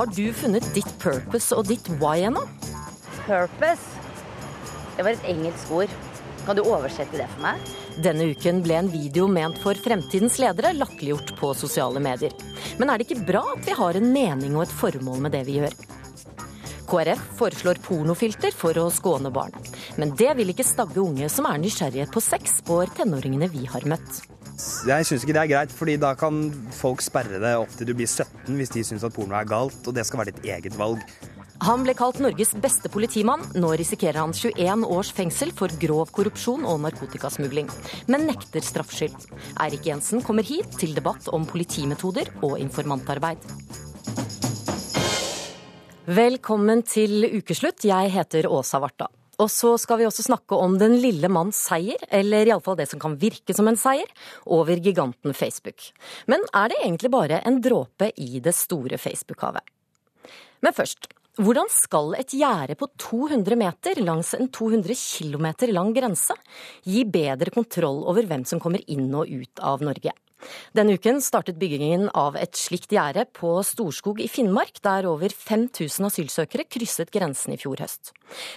Har du funnet ditt purpose og ditt why ennå? Purpose? Det var et engelsk ord. Kan du oversette det for meg? Denne uken ble en video ment for fremtidens ledere latterliggjort på sosiale medier. Men er det ikke bra at vi har en mening og et formål med det vi gjør? KrF foreslår pornofilter for å skåne barn. Men det vil ikke stagge unge som er nysgjerrige på sex, spår tenåringene vi har møtt. Jeg syns ikke det er greit, fordi da kan folk sperre det opp til du blir 17 hvis de syns at porno er galt, og det skal være ditt eget valg. Han ble kalt Norges beste politimann. Nå risikerer han 21 års fengsel for grov korrupsjon og narkotikasmugling, men nekter straffskyld. Eirik Jensen kommer hit til debatt om politimetoder og informantarbeid. Velkommen til ukeslutt. Jeg heter Åsa Varta. Og så skal vi også snakke om den lille manns seier, eller iallfall det som kan virke som en seier, over giganten Facebook. Men er det egentlig bare en dråpe i det store Facebook-havet? Men først, hvordan skal et gjerde på 200 meter langs en 200 km lang grense gi bedre kontroll over hvem som kommer inn og ut av Norge? Denne uken startet byggingen av et slikt gjerde på Storskog i Finnmark, der over 5000 asylsøkere krysset grensen i fjor høst.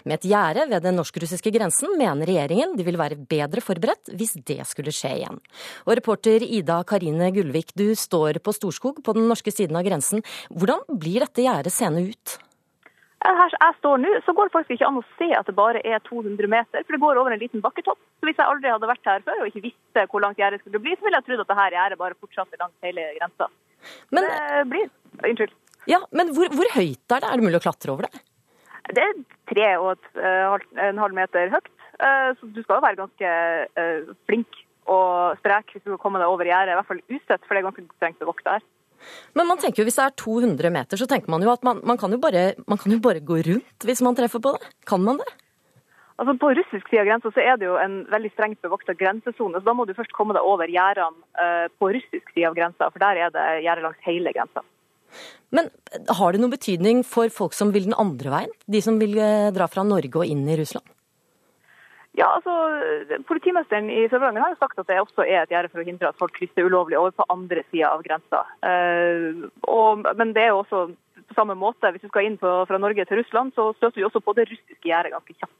Med et gjerde ved den norsk-russiske grensen mener regjeringen de vil være bedre forberedt hvis det skulle skje igjen. Og reporter Ida Karine Gullvik, du står på Storskog på den norske siden av grensen. Hvordan blir dette gjerdet seende ut? Her jeg står nå, så går det faktisk ikke an å se at det bare er 200 meter, for det går over en liten bakketopp. Så Hvis jeg aldri hadde vært her før og ikke visste hvor langt gjerdet skulle bli, så ville jeg trodd at dette gjerdet bare fortsatte langs hele grensa. Men det blir Unnskyld. Ja, Men hvor, hvor, høyt er det? Er det mulig å klatre over det? Det er tre og et, uh, en halv meter høyt. Uh, så du skal jo være ganske uh, flink og sprek hvis du kommer deg over gjerdet. I hvert fall usett, for det er ganske strengt bevokta her. Men man tenker jo hvis det er 200 meter, så tenker man jo at man, man, kan, jo bare, man kan jo bare gå rundt hvis man treffer på det. Kan man det? Altså På russisk side av grensa så er det jo en veldig strengt bevokta grensesone. så Da må du først komme deg over gjerdene uh, på russisk side av grensa, for der er det gjerde langs hele grensa. Men har det noen betydning for folk som vil den andre veien? De som vil uh, dra fra Norge og inn i Russland? Ja, altså, Politimesteren i Sør-Varanger har jo sagt at det også er et gjerde for å hindre at folk krysser ulovlig over på andre sida av grensa. Uh, og, men det er jo også på samme måte. Hvis du skal inn på, fra Norge til Russland, så støter vi også på det russiske gjerdet ganske kjapt.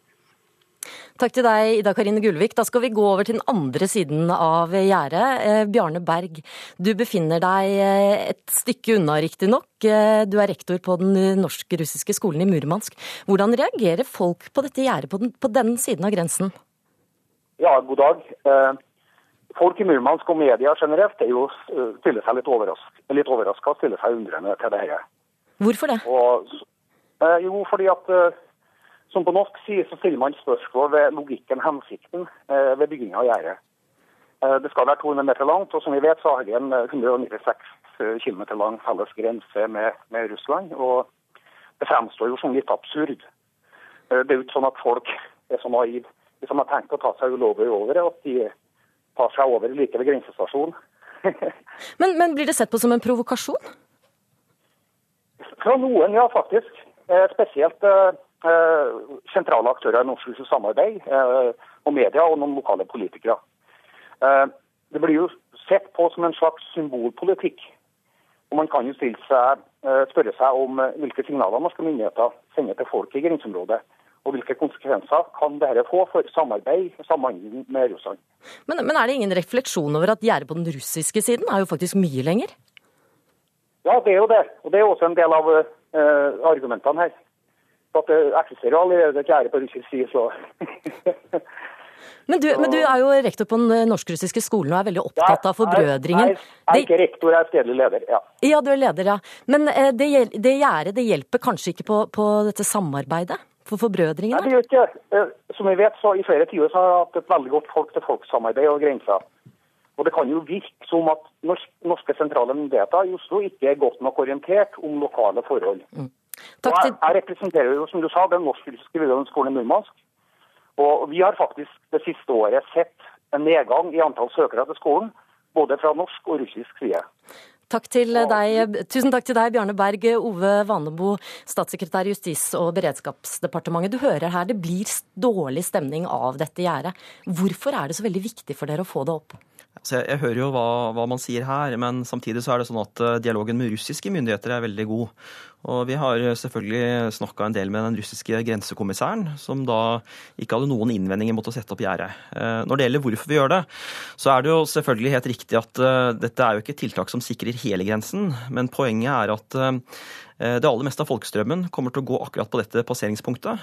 Takk til deg, Ida Karine Gullvik. Da skal vi gå over til den andre siden av gjerdet. Eh, Bjarne Berg, du befinner deg eh, et stykke unna, riktignok. Eh, du er rektor på den norsk-russiske skolen i Murmansk. Hvordan reagerer folk på dette gjerdet på, den, på den siden av grensen? Ja, god dag. Folk i Murmansk og media generelt er jo, stiller seg litt overraska og stiller seg undrende til det her. Hvorfor det? Og, jo, fordi at som på norsk side så stiller man spørsmål ved logikken, hensikten, eh, ved bygginga av gjerdet. Eh, det skal være 200 meter langt, og som vi vet så har vi en 196 eh, km lang felles grense med, med, Russland. og Det fremstår jo som litt absurd. Det er jo ikke sånn at folk er så naive hvis de har tenkt å ta seg ulovlig over, at de tar seg over like ved grensestasjonen. men, men blir det sett på som en provokasjon? Fra noen, ja, faktisk. Spesielt sentrale aktører i norsk samarbeid, eh, og media og noen lokale politikere. Eh, det blir jo sett på som en slags symbolpolitikk. Og Man kan jo seg, spørre seg om hvilke signaler norske myndigheter sender til folk i grenseområdet. Og hvilke konsekvenser kan dette få for samarbeid og samhandling med Russland. Men, men, er det ingen refleksjon over at gjerdet på den russiske siden er jo faktisk mye lenger? Ja, det er jo det. Og det er også en del av uh, argumentene her at det eksisterer allerede et gjerde på russisk side, så men du, men du, er jo rektor på den norsk-russiske skolen og er veldig opptatt av forbrødringen. Jeg er ikke rektor, jeg er stedlig leder. Ja, ja du er leder, ja. Men eh, det, det gjerdet det hjelper kanskje ikke på, på, dette samarbeidet? For forbrødringen? Nei, det gjør ikke eh, Som vi vet, så i flere så har vi hatt et veldig godt folk-til-folk-samarbeid og grenser. Og det kan jo virke som at norske sentrale myndigheter i Oslo ikke er godt nok orientert om lokale forhold. Mm. Takk til... Jeg, representerer jo, som du sa, den norsk-russiske videregående skolen i Murmansk. Og vi har faktisk det siste året sett en nedgang i antall søkere til skolen, både fra norsk og russisk side. Takk til deg, tusen takk til deg, Bjarne Berg. Ove Vanebo, statssekretær i Justis- og beredskapsdepartementet. Du hører her det blir dårlig stemning av dette gjerdet. Hvorfor er det så veldig viktig for dere å få det opp? Altså jeg, jeg, hører jo hva, hva, man sier her, men samtidig så er det sånn at uh, dialogen med russiske myndigheter er veldig god. Og vi har selvfølgelig snakka en del med den russiske grensekommissæren, som da ikke hadde noen innvendinger mot å sette opp gjerde. Eh, når det gjelder hvorfor vi gjør det, så er det jo selvfølgelig helt riktig at uh, dette er jo ikke tiltak som sikrer hele grensen, men poenget er at det aller meste av folkestrømmen kommer til å gå akkurat på dette passeringspunktet.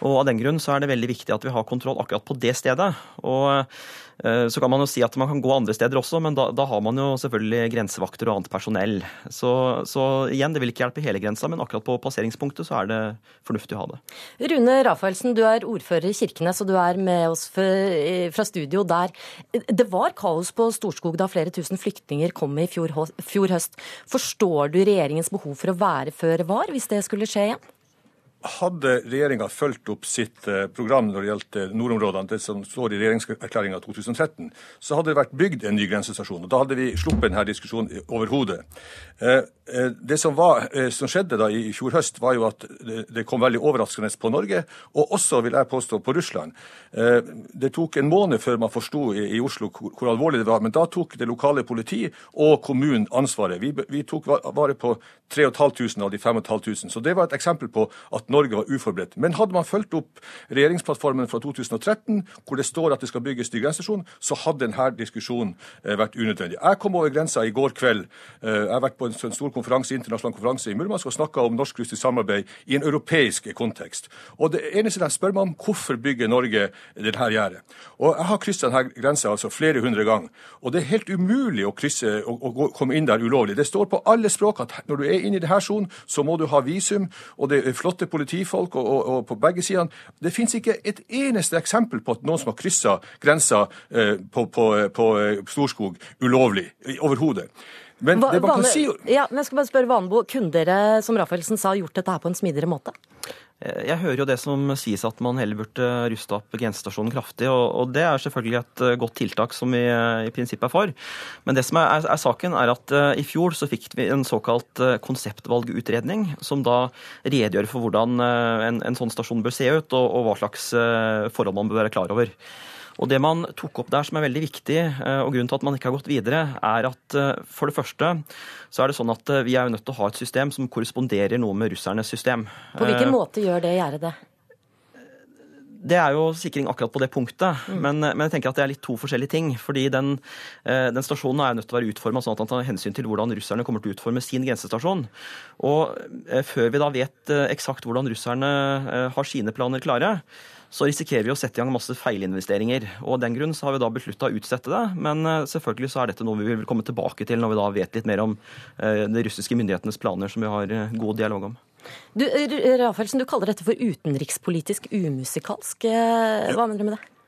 Og Av den grunn så er det veldig viktig at vi har kontroll akkurat på det stedet. Og Eh, så kan man jo si at man kan gå andre steder også, men da, da har man jo selvfølgelig grensevakter og annet personell. Så, så, igjen, det vil ikke hjelpe hele grensa, men akkurat på passeringspunktet så er det fornuftig å ha det. Rune Rafaelsen, du er ordfører i Kirkenes, og du er med oss fra studio der. Det var kaos på Storskog da flere tusen flyktninger kom i fjor, høst. Forstår du regjeringens behov for å være føre var, hvis det skulle skje igjen? Hadde regjeringa fulgt opp sitt eh, program når det gjaldt eh, nordområdene, det som står i regjeringserklæringa 2013, så hadde det vært bygd en ny grensestasjon. og Da hadde vi sluppet denne diskusjonen overhodet. Eh, det som, var, som, skjedde da i fjor høst, var jo at det kom veldig overraskende på Norge, og også, vil jeg påstå, på Russland. Det tok en måned før man forsto i Oslo hvor alvorlig det var, men da tok det lokale politi og kommunen ansvaret. Vi, tok vare på 3500 av de 5500. Så det var et eksempel på at Norge var uforberedt. Men hadde man fulgt opp regjeringsplattformen fra 2013, hvor det står at det skal bygges ny grensestasjon, så hadde denne diskusjonen eh, vært unødvendig. Jeg kom over grensa i går kveld. Eh, jeg har vært på en stor konferanse, internasjonal konferanse i Murmansk og snakka om norsk-russisk samarbeid i en europeisk kontekst. Og det eneste de spør meg om, hvorfor bygger Norge denne gjerdet? Og jeg har kryssa denne grensa altså flere hundre ganger, og det er helt umulig å krysse og, og komme inn der ulovlig. Det står på alle språk at når du er inne i denne sonen, så må du ha visum, og det er flotte politiske politifolk og, og, og på begge sider. Det finnes ikke et eneste eksempel på at noen som har kryssa grensa eh, på, på, på, eh, Storskog ulovlig. Overhodet. Men det man kan si... Ja, men jeg skal bare spørre Vanebo, Kunne dere, som Raffelsen sa, gjort dette her på en smidigere måte? Eh, jeg hører jo det som sies at man heller burde ruste opp grensestasjonen kraftig. Og, det er selvfølgelig et eh, godt tiltak som vi eh, i prinsippet er for. Men det som er, er saken, er at i fjor så fikk vi en såkalt konseptvalgutredning, som da redegjør for hvordan en, en sånn stasjon bør se ut, og, og hva slags forhold man bør være klar over. Og Det man tok opp der som er veldig viktig, eh, og grunnen til at man ikke har gått videre, er at eh, for det første så er det sånn at eh, vi er jo nødt til å ha et system som korresponderer noe med russernes system. På hvilken måte gjør det gjerdet det? Det er jo sikring akkurat på det punktet, mm. men, men, jeg tenker at det er litt to forskjellige ting. fordi Den, den stasjonen er nødt til å være utforma sånn at den tar hensyn til hvordan russerne kommer til å utforme sin grensestasjon. Og Før vi da vet eksakt hvordan russerne har sine planer klare, så risikerer vi å sette i gang masse feilinvesteringer. Og av den grunn så har vi da beslutta å utsette det. Men eh, selvfølgelig så er dette noe vi vil komme tilbake til når vi da vet litt mer om eh, de russiske myndighetenes planer, som vi har eh, god dialog om. Du, Rafaelsen, du kaller dette for utenrikspolitisk umusikalsk. Hva mener du med det?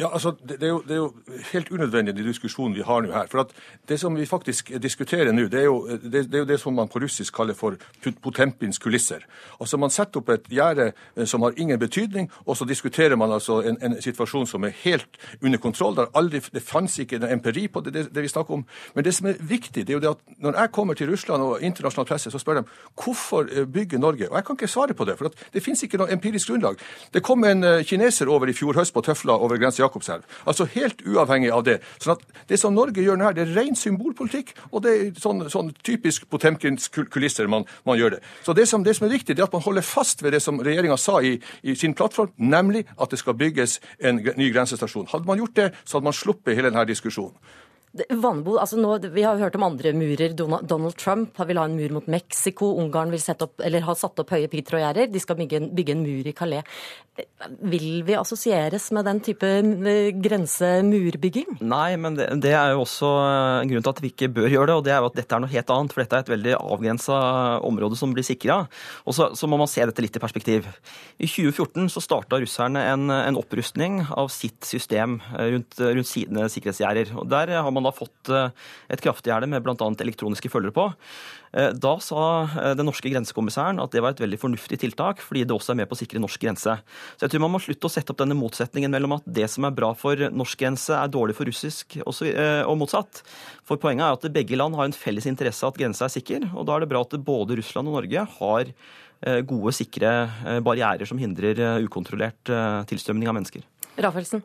Ja, altså, det, det, er jo, det, er jo, helt unødvendig, den diskusjonen vi har nå her. For at Det som vi faktisk diskuterer nå, det er, jo, det, er jo det som man på russisk kaller for Potempins kulisser. Altså Man setter opp et gjerde eh, som har ingen betydning, og så diskuterer man altså en, en situasjon som er helt under kontroll. Det, aldri, det fantes ikke en empiri på det, det, vi snakker om. Men det som er viktig, det er jo det at når jeg kommer til Russland og internasjonal presse, så spør de hvorfor eh, bygger Norge? Og jeg kan ikke svare på det, for det finnes ikke noe empirisk grunnlag. Det kom en eh, kineser over i fjor høst på tøfla over grensa Jakobselv. Altså helt uavhengig av det. Sånn at Det som Norge gjør nå her, det er ren symbolpolitikk, og det er sånn, sånn typisk Potemkins kulisser man, man, gjør det. Så det som, det som, er viktig, det er at man holder fast ved det som regjeringa sa i, i, sin plattform, nemlig at det skal bygges en ny grensestasjon. Hadde man gjort det, så hadde man sluppet hele denne diskusjonen. Vannbo, altså nå, Vi har hørt om andre murer. Donald Trump vil ha en mur mot Mexico. Ungarn vil sette opp, eller har satt opp høye piggtrådgjerder. De skal bygge en, bygge en, mur i Calais. Vil vi assosieres med den type eh, grensemurbygging? Nei, men det, det, er jo også en grunn til at vi ikke bør gjøre det. og det er jo at Dette er noe helt annet. For dette er et veldig avgrensa område som blir sikra. Og så, så, må man se dette litt i perspektiv. I 2014 så starta russerne en, en opprustning av sitt system rundt, rundt sine sikkerhetsgjerder. Og der har man man da fått eh, et kraftgjerde med bl.a. elektroniske følgere på. Eh, da sa eh, den norske grensekommissæren at det var et veldig fornuftig tiltak, fordi det også er med på å sikre norsk grense. Så jeg tror man må slutte å sette opp denne motsetningen mellom at det som er bra for norsk grense, er dårlig for russisk, og motsatt. For poenget er at begge land har en felles interesse av at grensa er sikker, og da er det bra at både Russland og Norge har gode, sikre barrierer som hindrer ukontrollert tilstrømning av mennesker. Raffelsen?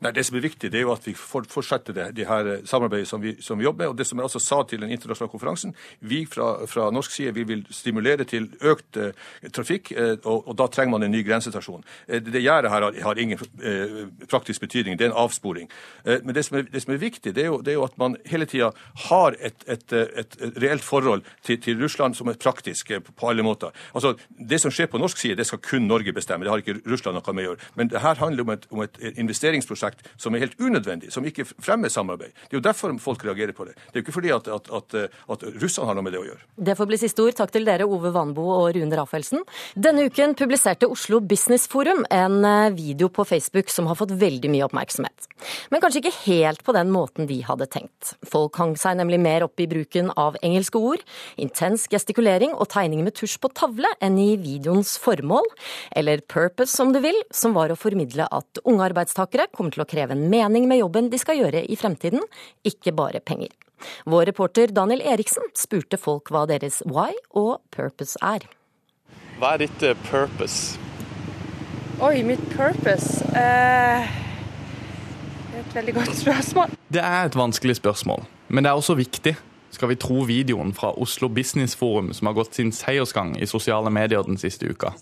Nei, Det som er viktig, det er jo at vi fortsetter det, det her samarbeidet som vi, som vi, jobber med. og Det som jeg også sa til den internasjonale konferansen, vi fra, fra norsk side vi vil stimulere til økt eh, trafikk, eh, og, og, da trenger man en ny grensestasjon. Eh, det gjerdet her har, har ingen eh, praktisk betydning, det er en avsporing. Eh, men det som, er, det som er, viktig, det er, jo, det er jo at man hele tida har et, et, et, et, reelt forhold til, til, Russland som er praktisk eh, på alle måter. Altså, Det som skjer på norsk side, det skal kun Norge bestemme, det har ikke Russland noe med å gjøre. Men det her handler om om et investeringsprosjekt som er helt unødvendig, som ikke fremmer samarbeid. Det er jo derfor folk reagerer på det. Det er jo ikke fordi at, at, at, at russerne har noe med det å gjøre. Det får bli siste ord. Takk til dere, Ove Vanbo og Rune Rafelsen. Denne uken publiserte Oslo Business Forum en eh, video på Facebook som har fått veldig mye oppmerksomhet. Men kanskje ikke helt på den måten de hadde tenkt. Folk hang seg nemlig mer opp i bruken av engelske ord, intens gestikulering og tegninger med tusj på tavle enn i videoens formål, eller purpose som du vil, som var å formidle at unge arbeidstakere kommer til å kreve en mening med jobben de skal gjøre i fremtiden, ikke bare penger. Vår reporter Daniel Eriksen spurte folk hva deres why og purpose er. Hva er ditt uh, purpose? Oi, mitt purpose eh, Det er et veldig godt spørsmål. Det er et vanskelig spørsmål, men det er også viktig. Skal vi tro videoen fra Oslo Business Forum som har gått sin seiersgang i sosiale medier den siste uka.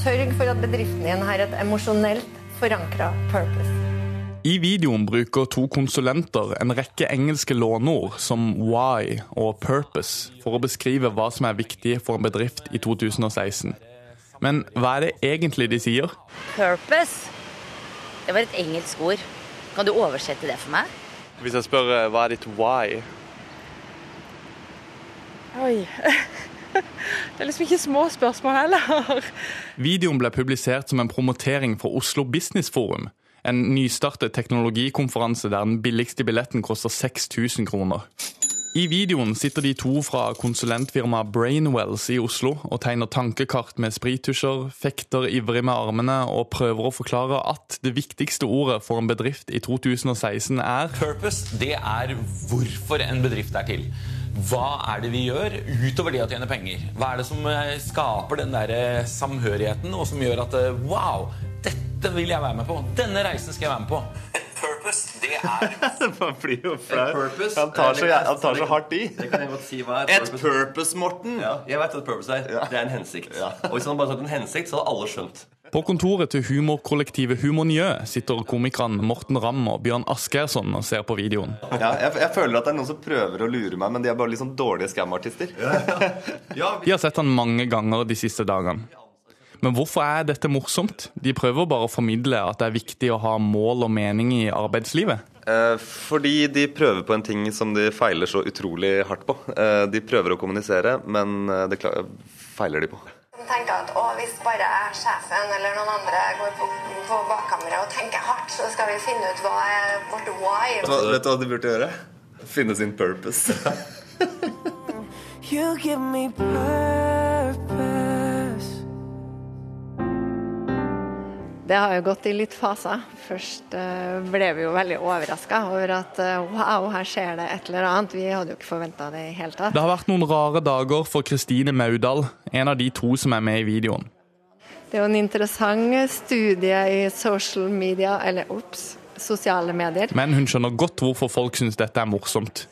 Sørg for at bedriften din har et emosjonelt forankra purpose. I videoen bruker to konsulenter en rekke engelske låneord som why og purpose for å beskrive hva som er viktig for en bedrift i 2016. Men hva er det egentlig de sier? Purpose? Det var et engelsk ord. Kan du oversette det for meg? Hvis jeg spør eh, hva er ditt why? Oi. Det er liksom ikke små spørsmål heller. Videoen ble publisert som en promotering for Oslo Business Forum, en nystartet teknologikonferanse der den billigste billetten koster 6000 kroner. I videoen sitter de to fra konsulentfirmaet Brainwells i Oslo og tegner tankekart med sprittusjer, fekter ivrig med armene og prøver å forklare at det viktigste ordet for en bedrift i 2016 er Purpose, det er hvorfor en bedrift er til. Hva er det vi gjør utover det å tjene penger? Hva er det som eh, skaper den der eh, samhørigheten, og som gjør at eh, wow, dette vil jeg være med på. Denne reisen skal jeg være med på. Purpose, det er Man blir jo flau. Han tar så, han tar så hardt i. Det kan jeg godt si Et purpose, Morten. Ja, jeg vet hva et purpose er. Det er en hensikt. Og hvis han bare hadde en hensikt, så hadde alle skjønt. På kontoret til humorkollektivet Humornjø sitter komikerne Morten Ramm og Bjørn Askersson og ser på videoen. Ja, jeg, jeg, føler at det er noen som prøver å lure meg, men de er bare sånn dårlige skamartister. de Ja, Vi har sett han mange ganger de siste dagene. Men hvorfor er dette morsomt? De prøver bare å formidle at det er viktig å ha mål og mening i arbeidslivet. Eh, fordi de prøver på en ting som de feiler så utrolig hardt på. Eh, de prøver å kommunisere, men eh, det feiler de på tenker at å, hvis bare sjefen eller noen andre går på, på bakkammeret og tenker hardt, så skal vi finne ut hva er vårt why. Hva, vet du hva de burde gjøre? Finne sin purpose. you give me purpose. Det har jo gått i litt faser. Først eh, ble vi jo veldig overraska over at eh, wow, her skjer det et eller annet. Vi hadde jo ikke forventa det i hele tatt. Det har vært noen rare dager for Kristine Maudal, en av de to som er med i videoen. Det er jo en interessant studie i social media, eller ops, sosiale medier. Men hun skjønner godt hvorfor folk syns dette er morsomt.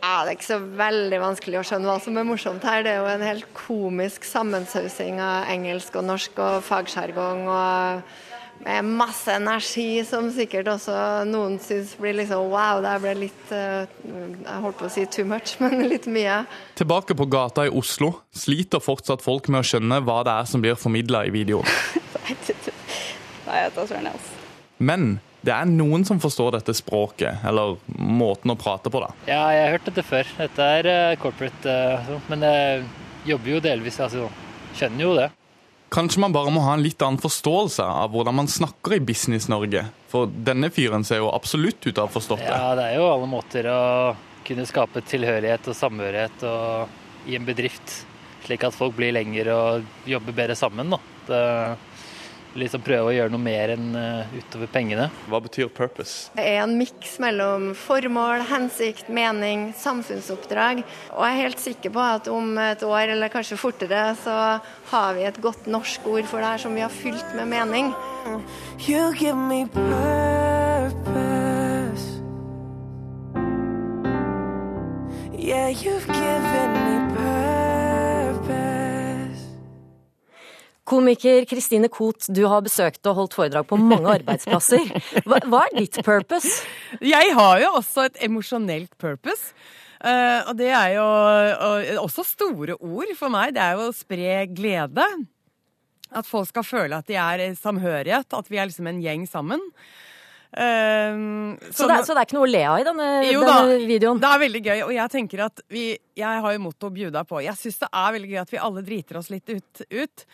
Ja, Det er ikke så veldig vanskelig å skjønne hva som er morsomt her. Det er jo en helt komisk sammensausing av engelsk og norsk og fagsjargong. og med masse energi, som sikkert også noen syns blir liksom wow, det ble litt eh, Jeg holdt på å si too much, men litt mye. Tilbake på gata i Oslo sliter fortsatt folk med å skjønne hva det er som blir formidla i videoen. Nei, jeg tar søren, altså. Men det er noen som forstår dette språket, eller måten å prate på, da. Ja, jeg har hørt dette før. Dette er uh, corporate, uh, men jeg jobber jo delvis, altså. Skjønner jo det. Kanskje man bare må ha en litt annen forståelse av hvordan man snakker i Business-Norge. For denne fyren ser jo absolutt ut til å forstått det. Ja, det er jo alle måter å kunne skape tilhørighet og samhørighet og, i en bedrift. Slik at folk blir lenger og jobber bedre sammen. Da. Det, liksom prøve å gjøre noe mer enn eh, utover pengene. Hva betyr purpose? Det er en miks mellom formål, hensikt, mening, samfunnsoppdrag. Og jeg er helt sikker på at om et år, eller kanskje fortere, så har vi et godt norsk ord for det her som vi har fylt med mening. You give me purpose. Yeah, you've given me purpose. Komiker Kristine Koht, du har besøkt og holdt foredrag på mange arbeidsplasser. Hva, hva er ditt purpose? Jeg har jo også et emosjonelt purpose. Eh, og det er jo og også store ord for meg. Det er jo å spre glede. At folk skal føle at de er samhørighet, at vi er liksom en gjeng sammen. Eh, Så det, så det er ikke noe å le av i denne, jo denne da, videoen? det er veldig gøy. Og jeg tenker at vi Jeg har jo motto 'bjuda på'. Jeg syns det er veldig gøy at vi alle driter oss litt ut. ut.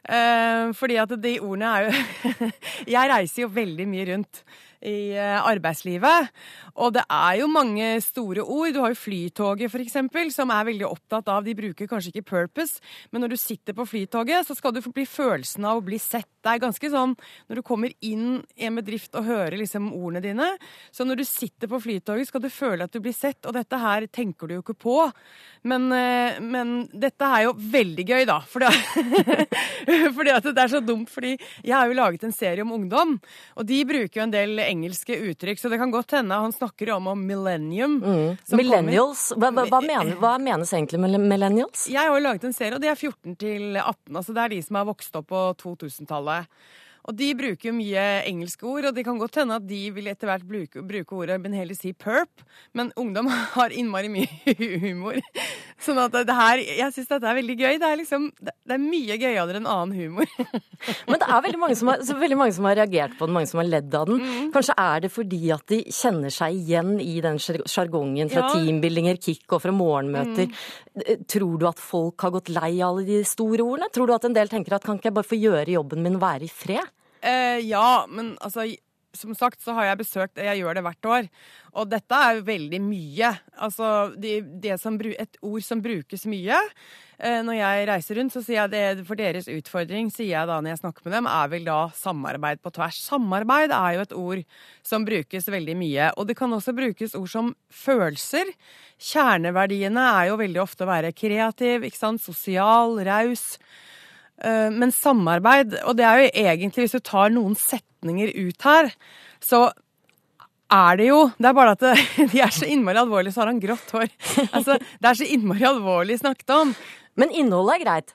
Uh, fordi at de ordene er jo Jeg reiser jo veldig mye rundt i eh, arbeidslivet. Og det er jo mange store ord. Du har jo Flytoget, eksempel, som er veldig opptatt av De bruker kanskje ikke purpose, men når du sitter på Flytoget, så skal du få bli følelsen av å bli sett. Det er ganske sånn når du kommer inn i en bedrift og hører liksom ordene dine. Så når du sitter på Flytoget, skal du føle at du blir sett, og dette her tenker du jo ikke på. Men, eh, men dette er jo veldig gøy, da. Fordi, fordi at det er så dumt. Fordi jeg har jo laget en serie om ungdom, og de bruker jo en del engelske uttrykk. Så det kan godt hende han snakker om, om millennium. Mm. Millennials? Hva, hva, mener, hva menes egentlig med millennials? Jeg har jo laget en serie, og det er 14 til 18. Altså det er de som har vokst opp på 2000-tallet alle. Og de bruker jo mye engelske ord, og det kan godt hende at de vil etter hvert bruke, bruke ordet, men heller si perp. Men ungdom har innmari mye humor. Sånn at det her Jeg syns dette er veldig gøy. Det er liksom Det er mye gøyere enn annen humor. Men det er veldig mange, som har, veldig mange som har reagert på den, mange som har ledd av den. Mm. Kanskje er det fordi at de kjenner seg igjen i den sjar- sjargongen fra Ja. teambuildinger, kick og fra morgenmøter. Mm. Tror du at folk har gått lei av alle de store ordene? Tror du at en del tenker at kan ikke jeg bare få gjøre jobben min og være i fred? Eh, ja, men altså som sagt så har jeg besøkt Jeg gjør det hvert år. Og dette er jo veldig mye. Altså det, det som, et ord som brukes mye. Eh, når jeg reiser rundt, så sier jeg det for deres utfordring, sier jeg da når jeg snakker med dem, er vel da samarbeid på tvers. Samarbeid er jo et ord som brukes veldig mye. Og det kan også brukes ord som følelser. Kjerneverdiene er jo veldig ofte å være kreativ, ikke sant, sosial, raus. Eh, Men samarbeid, og det er jo egentlig, hvis du tar noen setninger ut her, så er det jo Det er bare at det, de er så innmari alvorlige, så har han grått hår. Altså, det er så innmari alvorlig snakket om. Men innholdet er greit?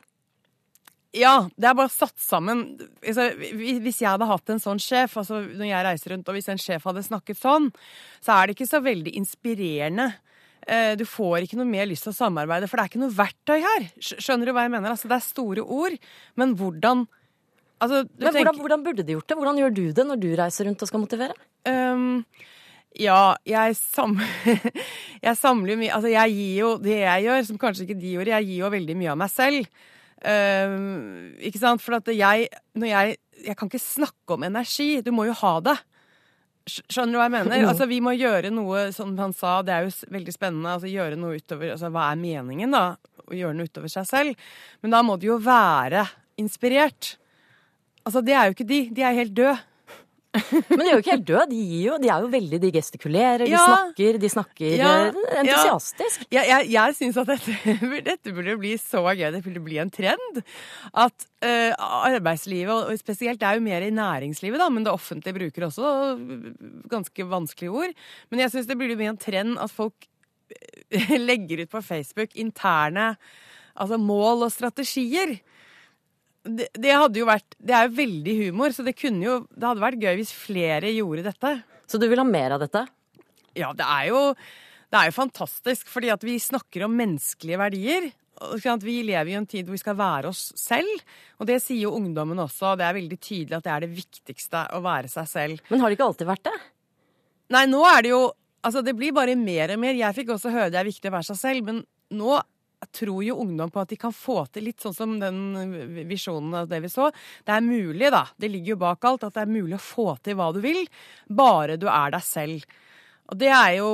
Ja, det er bare satt sammen. Altså, Hvis jeg hadde hatt en sånn sjef, altså når jeg reiser rundt, og hvis en sjef hadde snakket sånn, så er det ikke så veldig inspirerende. Eh, Du får ikke noe mer lyst til å samarbeide, for det er ikke noe verktøy her. Skjønner du hva jeg mener? Altså, det er store ord, men hvordan altså, du Men tenker- hvordan, hvordan burde de gjort det? Hvordan gjør du det når du reiser rundt og skal motivere? Um, ja, jeg, sam jeg samler mye Altså, jeg gir jo det jeg gjør, som kanskje ikke de gjorde, jeg gir jo veldig mye av meg selv. Um, ikke sant? For at jeg Når jeg Jeg kan ikke snakke om energi. Du må jo ha det. Skj- Skjønner du hva jeg mener? Mm. Altså, Vi må gjøre noe, som han sa, det er jo veldig spennende. altså Gjøre noe utover altså Hva er meningen, da? Å gjøre noe utover seg selv. Men da må du jo være inspirert. Altså, det er jo ikke de. De er helt døde. Men de er jo ikke helt døde. De, jo, de er jo veldig De gestikulerer, de Ja. snakker, de snakker Ja, eh, entusiastisk. Ja. Jeg, jeg, syns at dette, dette burde bli så gøy. Det burde bli en trend. At uh, arbeidslivet, og spesielt det er jo mer i næringslivet, da, men det offentlige bruker også ganske vanskelige ord. Men jeg syns det burde bli en trend at folk eh, legger ut på Facebook interne altså mål og strategier. Det, det hadde jo vært Det er jo veldig humor, så det kunne jo Det hadde vært gøy hvis flere gjorde dette. Så du vil ha mer av dette? Ja, det er jo det er jo fantastisk, fordi at vi snakker om menneskelige verdier. Vi lever i en tid hvor vi skal være oss selv, og det sier jo ungdommen også. Det er veldig tydelig at det er det viktigste, å være seg selv. Men har det ikke alltid vært det? Nei, nå er det jo Altså, det blir bare mer og mer. Jeg fikk også høre det er viktig å være seg selv, men nå tror jo ungdom på at de kan få til litt sånn som den visjonen av det vi så. Det er mulig, da. Det ligger jo bak alt at det er mulig å få til hva du vil, bare du er deg selv. Og det er jo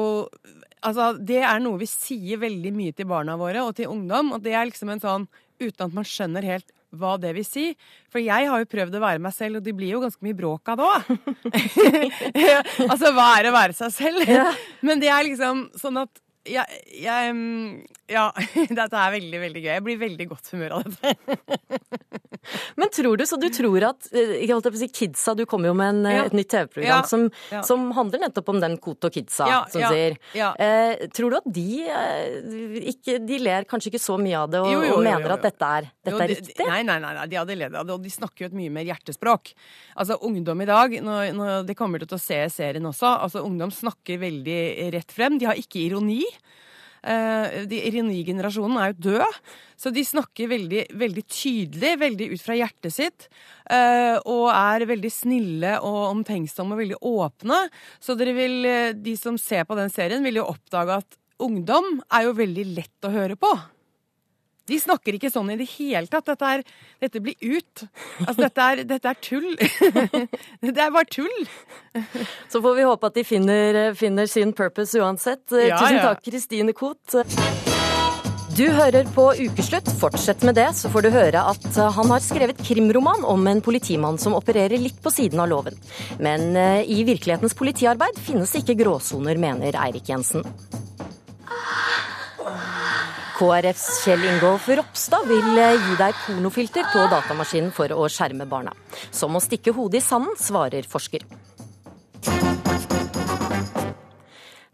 Altså, det er noe vi sier veldig mye til barna våre og til ungdom, og det er liksom en sånn uten at man skjønner helt hva det vil si. For jeg har jo prøvd å være meg selv, og det blir jo ganske mye bråk av det òg. altså, hva er å være seg selv? Men det er liksom sånn at jeg, jeg mm, Ja, dette er veldig, veldig gøy. Jeg blir veldig godt humør av dette. Men tror du, så du tror at eh, jeg på å si kidsa, du kommer jo med en, eh, Ja. et nytt TV-program Ja. som, Ja. som handler nettopp om den Koto Kidsa, som sier. Eh, tror du at de eh, ikke De ler kanskje ikke så mye av det og, Jo, jo, jo, og mener at dette er, dette er de- riktig? Nei, nei, nei, nei, de hadde ledd av det, og de snakker jo et mye mer hjertespråk. Altså, Ungdom i dag, når, når de kommer til å se serien også, altså ungdom snakker veldig rett frem. De har ikke ironi. Eh, de, ironigenerasjonen er jo død, så de snakker veldig, veldig tydelig, veldig ut fra hjertet sitt. Uh, og er veldig snille og omtenksomme og veldig åpne. Så vil, eh, de som ser på den serien, vil jo oppdage at ungdom er jo veldig lett å høre på. De snakker ikke sånn i det hele tatt. Dette, er, dette blir ut. Altså, dette er, dette er tull. det er bare tull. Så får vi håpe at de finner, finner sin purpose uansett. Eh, Ja, Tusen takk, Kristine Koht. Du hører på Ukeslutt. Fortsett med det, så får du høre at eh, han har skrevet krimroman om en politimann som opererer litt på siden av loven. Men eh, i virkelighetens politiarbeid finnes ikke gråsoner, mener Eirik Jensen. KrFs Kjell Ingolf Ropstad vil eh, gi deg pornofilter på datamaskinen for å skjerme barna. Som å stikke hodet i sanden, svarer forsker.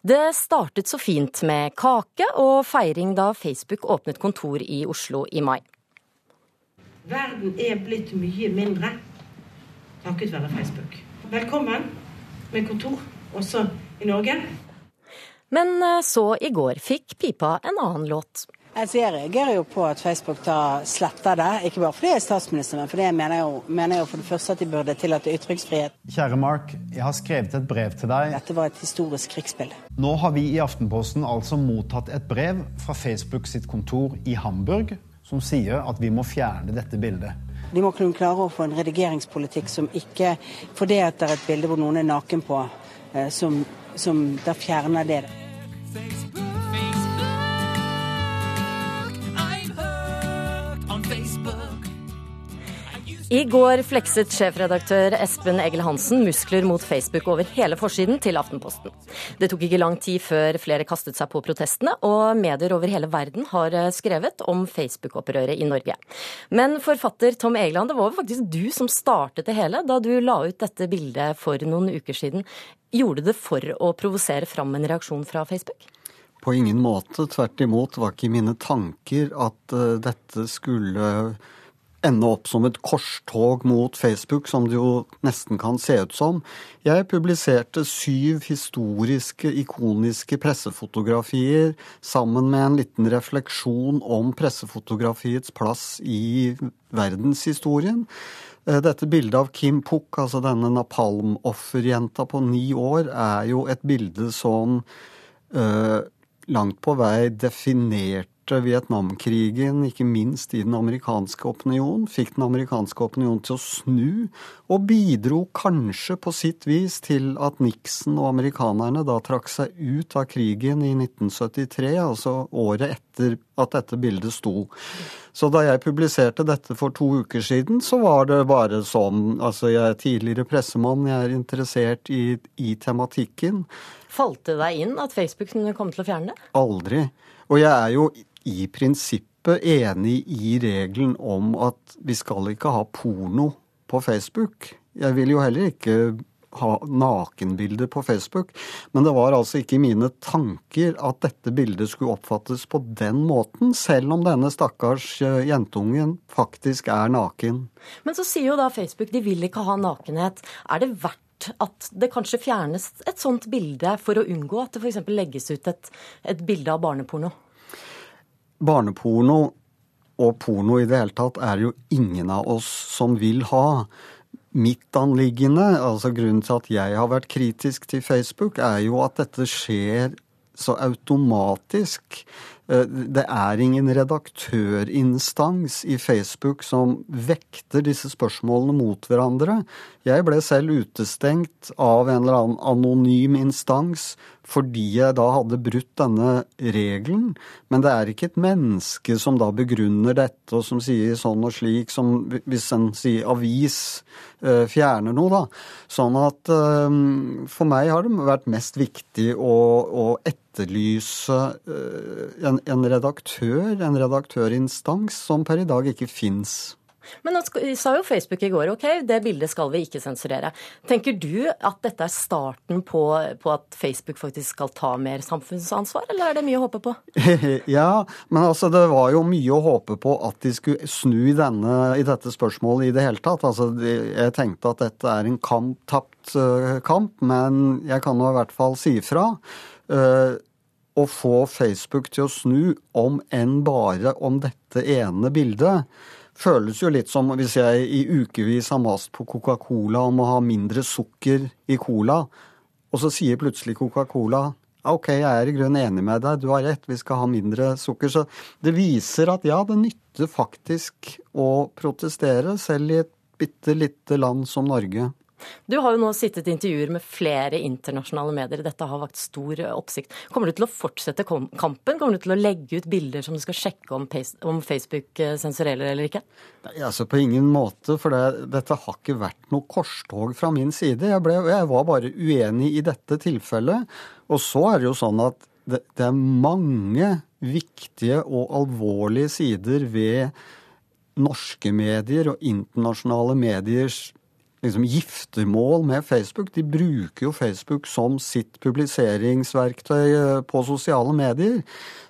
Det startet så fint med kake og feiring da Facebook åpnet kontor i Oslo i mai. Verden er blitt mye mindre takket være Facebook. Velkommen med kontor også i Norge. Men eh, så i går fikk pipa en annen låt. Altså, jeg reagerer jo på at Facebook da sletter det, ikke bare fordi jeg er statsminister, men fordi jeg mener jo, mener jo for det første at de burde tillate ytringsfrihet. Kjære Mark, jeg har skrevet et brev til deg. Dette var et historisk krigsspill. Nå har vi i Aftenposten altså mottatt et brev fra Facebook sitt kontor i Hamburg som sier at vi må fjerne dette bildet. De må kunne klare å få en redigeringspolitikk som ikke Fordi at det er et bilde hvor noen er naken på, eh, som, som da fjerner det. I går flekset sjefredaktør Espen Egil Hansen muskler mot Facebook over hele forsiden til Aftenposten. Det tok ikke lang tid før flere kastet seg på protestene, og medier over hele verden har eh, skrevet om Facebook-opprøret i Norge. Men forfatter Tom Egeland, det var faktisk du som startet det hele da du la ut dette bildet for noen uker siden. Gjorde det for å provosere fram en reaksjon fra Facebook? På ingen måte. Tvert imot var ikke mine tanker at eh, dette skulle ende opp som et korstog mot Facebook, som det jo nesten kan se ut som. Jeg publiserte syv historiske, ikoniske pressefotografier sammen med en liten refleksjon om pressefotografiets plass i verdenshistorien. Eh, Dette bildet av Kim Puk, altså denne napalm-offerjenta på ni år, er jo et bilde som øh, langt på vei definerte Vietnamkrigen, ikke minst i den amerikanske opinion, fikk den amerikanske opinion til å snu, og bidro kanskje på sitt vis til at Nixon og amerikanerne da trakk seg ut av krigen i 1973, altså året etter at dette bildet sto. Så da jeg publiserte dette for to uker siden, så var det bare sånn Altså, jeg er tidligere pressemann, jeg er interessert i, i tematikken. Falt det deg inn at Facebook kunne komme til å fjerne det? Aldri. Og jeg er jo i prinsippet enig i regelen om at vi skal ikke ha porno på Facebook. Jeg vil jo heller ikke ha nakenbilder på Facebook. Men det var altså ikke mine tanker at dette bildet skulle oppfattes på den måten, selv om denne stakkars eh, jentungen faktisk er naken. Men så sier jo da Facebook de vil ikke ha nakenhet. Er det verdt at det kanskje fjernes et sånt bilde for å unngå at det f.eks. legges ut et, et bilde av barneporno? Barneporno og porno i det hele tatt er jo ingen av oss som vil ha. Mitt anliggende, altså grunnen til at jeg har vært kritisk til Facebook, er jo at dette skjer så automatisk. Eh, Det er ingen redaktørinstans i Facebook som vekter disse spørsmålene mot hverandre. Jeg ble selv utestengt av en eller annen anonym instans fordi jeg da hadde brutt denne regelen. Men det er ikke et menneske som da begrunner dette og som sier sånn og slik, som hvis en sier avis eh, fjerner noe, da. Sånn at eh, for meg har det vært mest viktig å, å etterlyse eh, en, en redaktør, en redaktørinstans, som per i dag ikke fins. Men nå sa jo Facebook i går ok, det bildet skal vi ikke sensurere. Tenker du at dette er starten på, på, at Facebook faktisk skal ta mer samfunnsansvar, eller er det mye å håpe på? ja, men altså det var jo mye å håpe på at de skulle snu denne, i dette spørsmålet i det hele tatt. Altså, jeg tenkte at dette er en kamp, tapt uh, kamp, men jeg kan nå i hvert fall si ifra. Uh, å få Facebook til å snu, om enn bare om dette ene bildet føles jo litt som hvis jeg i ukevis har mast på Coca-Cola om å ha mindre sukker i cola, og så sier plutselig Coca-Cola OK, jeg er i grunnen enig med deg, du har rett, vi skal ha mindre sukker. Så det viser at ja, det nytter faktisk å protestere, selv i et bitte lite land som Norge. Du har jo nå sittet i intervjuer med flere internasjonale medier. Dette har vakt stor oppsikt. Kommer du til å fortsette kampen? Kommer du til å legge ut bilder som du skal sjekke om, Facebook eh, sensurerer eller ikke? Nei, altså På ingen måte, for det, dette har ikke vært noe korstog fra min side. Jeg, ble, jeg var bare uenig i dette tilfellet. Og så er det jo sånn at det, det er mange viktige og alvorlige sider ved norske medier og internasjonale mediers liksom giftermål med Facebook. De bruker jo Facebook som sitt publiseringsverktøy eh, på sosiale medier.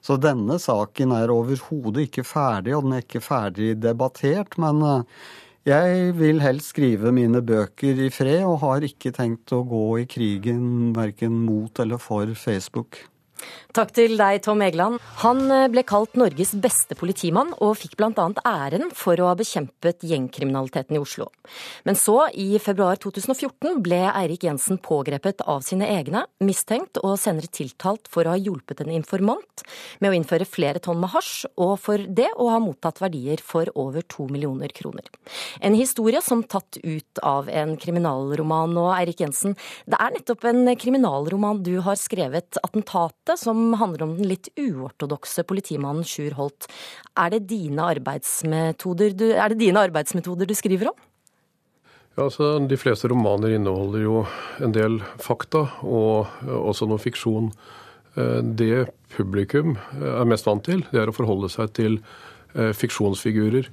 Så denne saken er overhodet ikke ferdig, og den er ikke ferdig debattert. Men eh, jeg vil helst skrive mine bøker i fred, og har ikke tenkt å gå i krigen verken mot eller for Facebook. Takk til deg, Tom Egeland. Han eh, ble kalt Norges beste politimann, og fikk bl.a. æren for å ha bekjempet gjengkriminaliteten i Oslo. Men så, i februar 2014, ble Eirik Jensen pågrepet av sine egne, mistenkt og senere tiltalt for å ha hjulpet en informant med å innføre flere tonn med hasj, og for det å ha mottatt verdier for over to millioner kroner. En historie som tatt ut av en kriminalroman. Og Eirik Jensen, det er nettopp en kriminalroman du har skrevet, 'Attentatet', som handler om den litt uortodokse politimannen Sjur Holt. Er det dine arbeidsmetoder du, er det dine arbeidsmetoder du skriver om? Ja, altså, De fleste romaner inneholder jo en del fakta, og også noe fiksjon. Eh, det publikum er mest vant til, det er å forholde seg til eh, fiksjonsfigurer.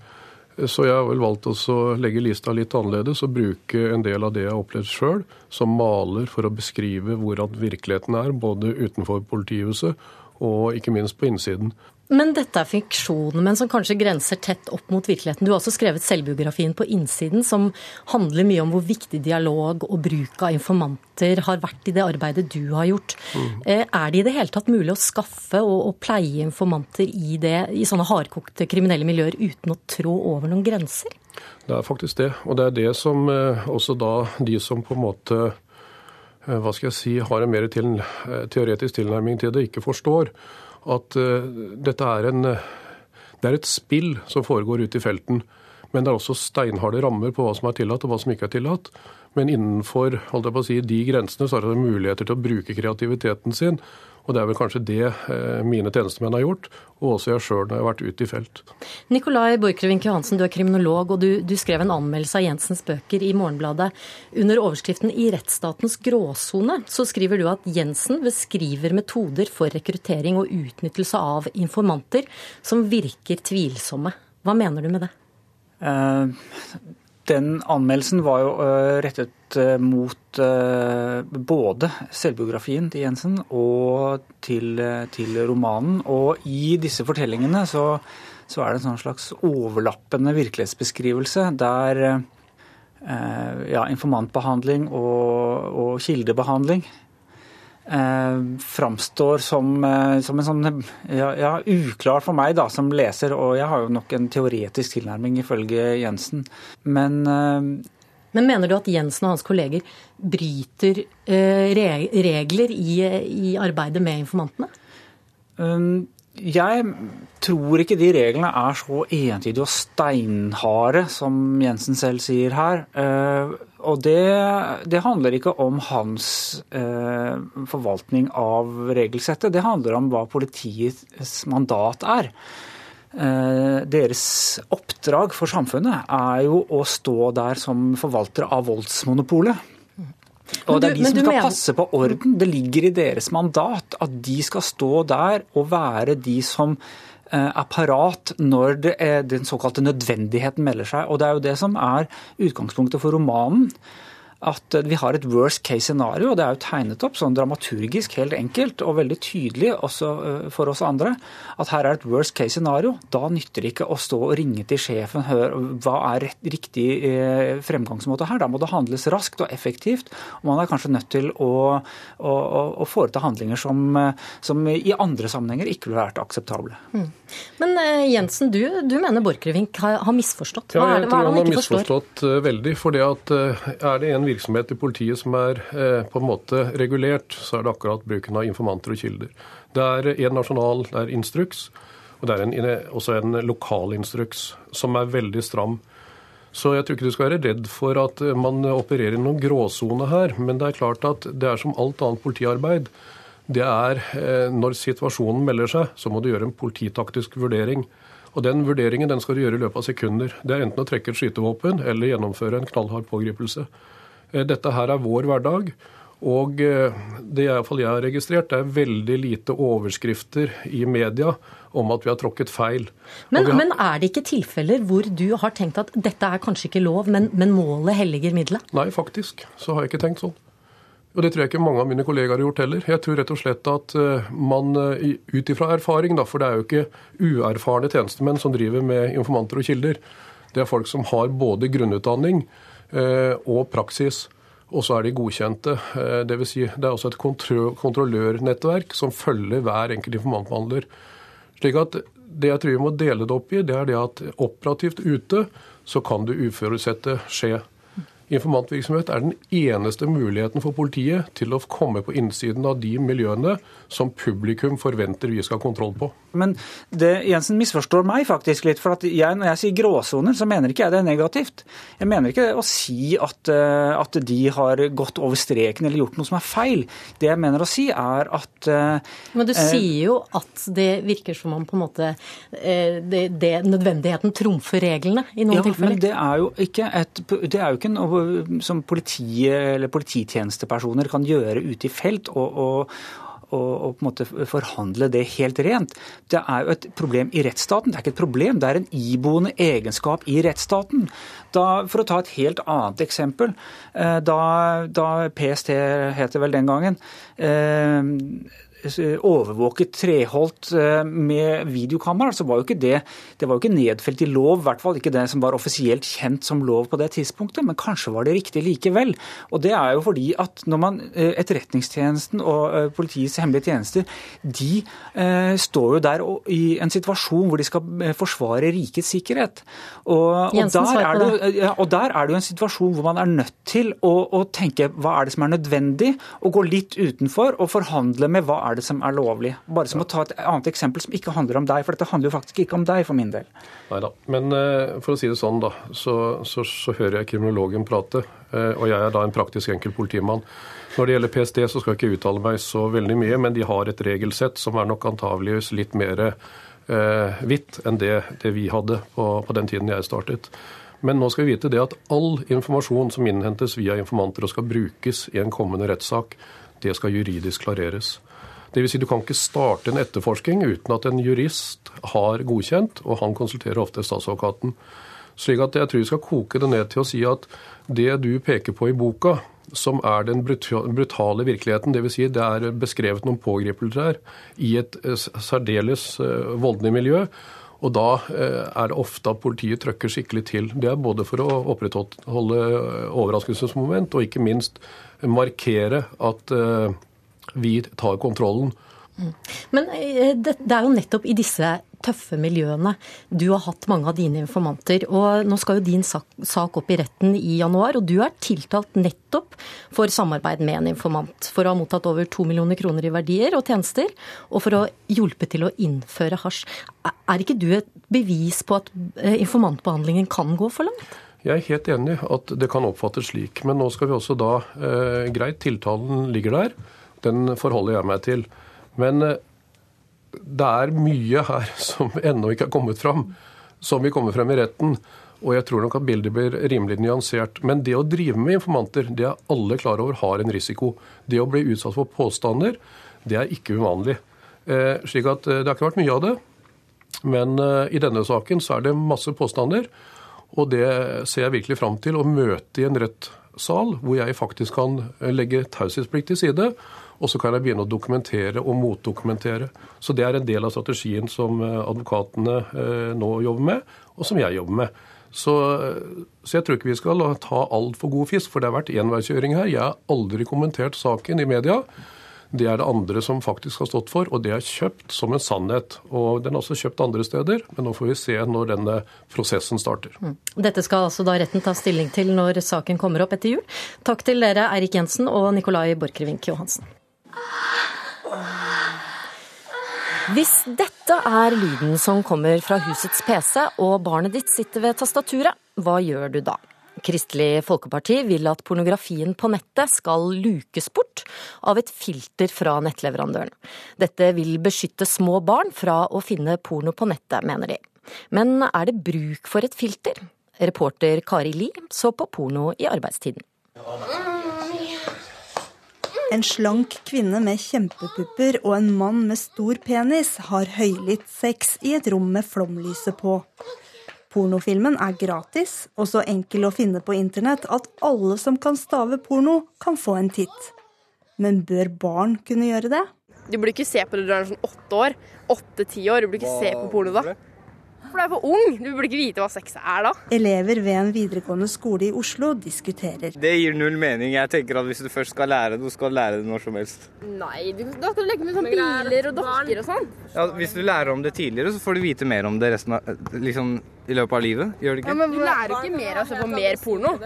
Så jeg har vel valgt å legge lista litt annerledes og bruke en del av det jeg har opplevd sjøl, som maler for å beskrive hvordan virkeligheten er, både utenfor politihuset og ikke minst på innsiden. Men dette er fiksjon, men som kanskje grenser tett opp mot virkeligheten. Du har også skrevet selvbiografien På innsiden, som handler mye om hvor viktig dialog og bruk av informanter har vært i det arbeidet du har gjort. Mm. Eh, er det i det hele tatt mulig å skaffe og, og pleie informanter i, det, i sånne hardkokte kriminelle miljøer uten å trå over noen grenser? Det er faktisk det. Og det er det som eh, også da de som på en måte eh, hva skal jeg si, har en mer til, teoretisk tilnærming til det, ikke forstår at uh, dette er en uh, det er et spill som foregår ute i felten. Men det er også steinharde rammer på hva som er tillatt og hva som ikke er tillatt. Men innenfor si, de grensene så er det muligheter til å bruke kreativiteten sin. Og det er vel kanskje det eh, mine tjenestemenn har gjort, og også jeg sjøl når jeg har vært ute i felt. Nikolai Borchgrevink Johansen, du er kriminolog, og du, du, skrev en anmeldelse av Jensens bøker i Morgenbladet. Under overskriften 'I rettsstatens gråsone' så skriver du at Jensen beskriver metoder for rekruttering og utnyttelse av informanter som virker tvilsomme. Hva mener du med det? Uh, den anmeldelsen var jo uh, rettet uh, mot både selvbiografien til Jensen og til, til, romanen. Og i disse fortellingene så, så, er det en sånn slags overlappende virkelighetsbeskrivelse der ja, informantbehandling og, og kildebehandling eh, framstår som, eh, som, en sånn ja, ja, uklar for meg da, som leser, og jeg har jo nok en teoretisk tilnærming ifølge Jensen. Men eh, men mener du at Jensen og hans kolleger bryter eh, regler i, i, arbeidet med informantene? Um, jeg tror ikke de reglene er så entydige og steinharde som Jensen selv sier her. Eh, og det, det handler ikke om hans eh, forvaltning av regelsettet, det handler om hva politiets mandat er. Eh, deres oppdrag for samfunnet er jo å stå der som forvaltere av voldsmonopolet. Og det er de som skal passe på orden. Det ligger i deres mandat at de skal stå der og være de som er parat når det er den såkalte nødvendigheten melder seg. Og det er jo det som er utgangspunktet for romanen at vi har et worst case scenario. og Det er jo tegnet opp sånn dramaturgisk helt enkelt og veldig tydelig også øh, for oss andre at her er et worst case scenario. Da nytter det ikke å stå og ringe til sjefen høre hva er riktig øh, fremgangsmåte her. Da må det handles raskt og effektivt. og Man er kanskje nødt til å, å, å foreta handlinger som, som, i andre sammenhenger ikke ville vært akseptable. Mm. Men Jensen, du, du mener Borchgrevink har, har misforstått. Hva ja, jeg er det, hva er det han ikke? Han har misforstått veldig. for at er det en virksomhet i politiet som er eh, på en måte regulert, så er det akkurat bruken av informanter og kilder. Det er en nasjonal det er instruks, og det er en, også en lokal instruks som er veldig stram. Så jeg tror ikke du skal være redd for at man opererer i noen gråsone her. Men det er klart at det er som alt annet politiarbeid. Det er eh, når situasjonen melder seg, så må du gjøre en polititaktisk vurdering. Og Den vurderingen den skal du gjøre i løpet av sekunder. Det er enten å trekke et skytevåpen eller gjennomføre en knallhard pågripelse. Eh, dette her er vår hverdag. Og det det jeg har registrert, det er veldig lite overskrifter i media om at vi har tråkket feil. Men, har... men, er det ikke tilfeller hvor du har tenkt at dette er kanskje ikke lov, men, men målet helliger middelet? Nei, faktisk så har jeg ikke tenkt sånn. Og det tror jeg ikke mange av mine kollegaer har gjort heller. Jeg tror rett og slett at eh, man ut ifra erfaring, da, for det er jo ikke uerfarne tjenestemenn som driver med informanter og kilder. Det er folk som har både grunnutdanning Eh, og praksis. Og så er de godkjente. Eh, det, vil si, det er også et kontrollørnettverk som følger hver enkelt informantbehandler. Slik at det jeg tror vi må dele det opp i, det er det at operativt ute så kan det uforutsette skje. Informantvirksomhet er den eneste muligheten for politiet til å komme på innsiden av de miljøene som publikum forventer vi skal ha kontroll på. Men det, Jensen misforstår meg faktisk litt. for jeg, Når jeg sier gråsoner, så mener ikke jeg det er negativt. Jeg mener ikke å si at, eh, at, de har gått over streken eller gjort noe som er feil. Det jeg mener å si, er at eh, Men du eh, sier jo at det virker som om på en måte eh, det, det, nødvendigheten trumfer reglene i noen ja, tilfeller. Men det er jo ikke, et, det er jo ikke noe som politiet eller polititjenestepersoner kan gjøre ute i felt. og, og og, på en måte forhandle det helt rent. Det er jo et problem i rettsstaten. Det er ikke et problem, det er en iboende egenskap i rettsstaten. Da, for å ta et helt annet eksempel. Eh, da, da PST het det vel den gangen eh, overvåket Treholt eh, med videokamera, så var jo ikke det det var jo ikke nedfelt i lov, i hvert fall ikke det som var offisielt kjent som lov på det tidspunktet, men kanskje var det riktig likevel. Og det er jo fordi at når man eh, Etterretningstjenesten og eh, politiets hemmelige tjenester, de eh, står jo der i en situasjon hvor de skal forsvare rikets sikkerhet. Og, og, der det, ja, og, der er det, jo en situasjon hvor man er nødt til å, å tenke hva er det som er nødvendig, og gå litt utenfor og forhandle med hva er er det som er lovlig? Bare som å ta et annet eksempel som ikke handler om deg, for dette handler jo faktisk ikke om deg for min del. Nei da. Men uh, for å si det sånn, da, så, så, så hører jeg kriminologen prate. Uh, og jeg er da en praktisk enkel politimann. Når det gjelder PST, så skal jeg ikke uttale meg så veldig mye, men de har et regelsett som er nok antageligvis litt mer uh, hvitt enn det, det, vi hadde på, på den tiden jeg startet. Men nå skal vi vite det at all informasjon som innhentes via informanter og skal brukes i en kommende rettssak, det skal juridisk klareres. Dvs. Si du kan ikke starte en etterforskning uten at en jurist har godkjent, og han konsulterer ofte statsadvokaten. Slik at jeg tror vi skal koke det ned til å si at det du peker på i boka, som er den brutale virkeligheten, dvs. Si det er beskrevet noen pågripelser her i et eh, særdeles eh, voldelig miljø. Og da eh, er det ofte at politiet trøkker skikkelig til. Det er både for å opprettholde overraskelsesmoment og ikke minst markere at vi tar kontrollen. Men eh, det, det, er jo nettopp i disse tøffe miljøene du har hatt mange av dine informanter. og Nå skal jo din sak, sak, opp i retten i januar, og du er tiltalt nettopp for samarbeid med en informant. For å ha mottatt over to millioner kroner i verdier og tjenester, og for å hjelpe til å innføre hasj. Er ikke du et bevis på at eh, informantbehandlingen kan gå for langt? Jeg er helt enig at det kan oppfattes slik, men nå skal vi også da eh, Greit, tiltalen ligger der den forholder jeg meg til. Men eh, det er mye her som ennå ikke har kommet fram, som vil komme frem i retten. Og jeg tror nok at bildet blir rimelig nyansert. Men det å drive med informanter, det er alle klar over har en risiko. Det å bli utsatt for påstander, det er ikke uvanlig. Eh, slik at eh, det har ikke vært mye av det. Men i denne saken så er det masse påstander, og det ser jeg virkelig fram til å møte i en rettssal, hvor jeg faktisk kan legge taushetsplikt til side. Og så kan jeg begynne å dokumentere og motdokumentere. Så det er en del av strategien som advokatene nå jobber med, og som jeg jobber med. Så, så, jeg tror ikke vi skal ta altfor god fisk, for det har vært enveiskjøring her. Jeg har aldri kommentert saken i media. Det er det andre som faktisk har stått for, og det er kjøpt som en sannhet. Og Den er også kjøpt andre steder, men nå får vi se når denne prosessen starter. Mm. Dette skal altså da retten ta stilling til når saken kommer opp etter jul. Takk til dere Eirik Jensen og Nikolai Borchgrevink Johansen. Hvis dette er lyden som kommer fra husets PC, og barnet ditt sitter ved tastaturet, hva gjør du da? Kristelig Folkeparti vil at pornografien på nettet skal lukes bort av et filter fra nettleverandøren. Dette vil beskytte små barn fra å finne porno på nettet, mener de. Men er det bruk for et filter? Reporter Kari Li så på porno i arbeidstiden. En slank kvinne med kjempepupper og en mann med stor penis har høylytt sex i et rom med flomlyset på. Pornofilmen er gratis og så enkel å finne på internett at alle som kan stave porno, kan få en titt. Men bør barn kunne gjøre det? Du burde ikke se på det når du er sånn åtte år. Åtte-ti år. Du burde ikke se på porno da for du er for ung. Du burde ikke vite hva sex er da. Elever ved en videregående skole i Oslo diskuterer. Det gir null mening. Jeg tenker at Hvis du først skal lære det, skal du lære det når som helst. Nei, du, da skal du leke med sånn biler og dokker og sånn. Ja, Hvis du lærer om det tidligere, så får du vite mer om det resten av, liksom, i løpet av livet. Gjør det ikke? Ja, men Du lærer ikke mer av å se på mer porno.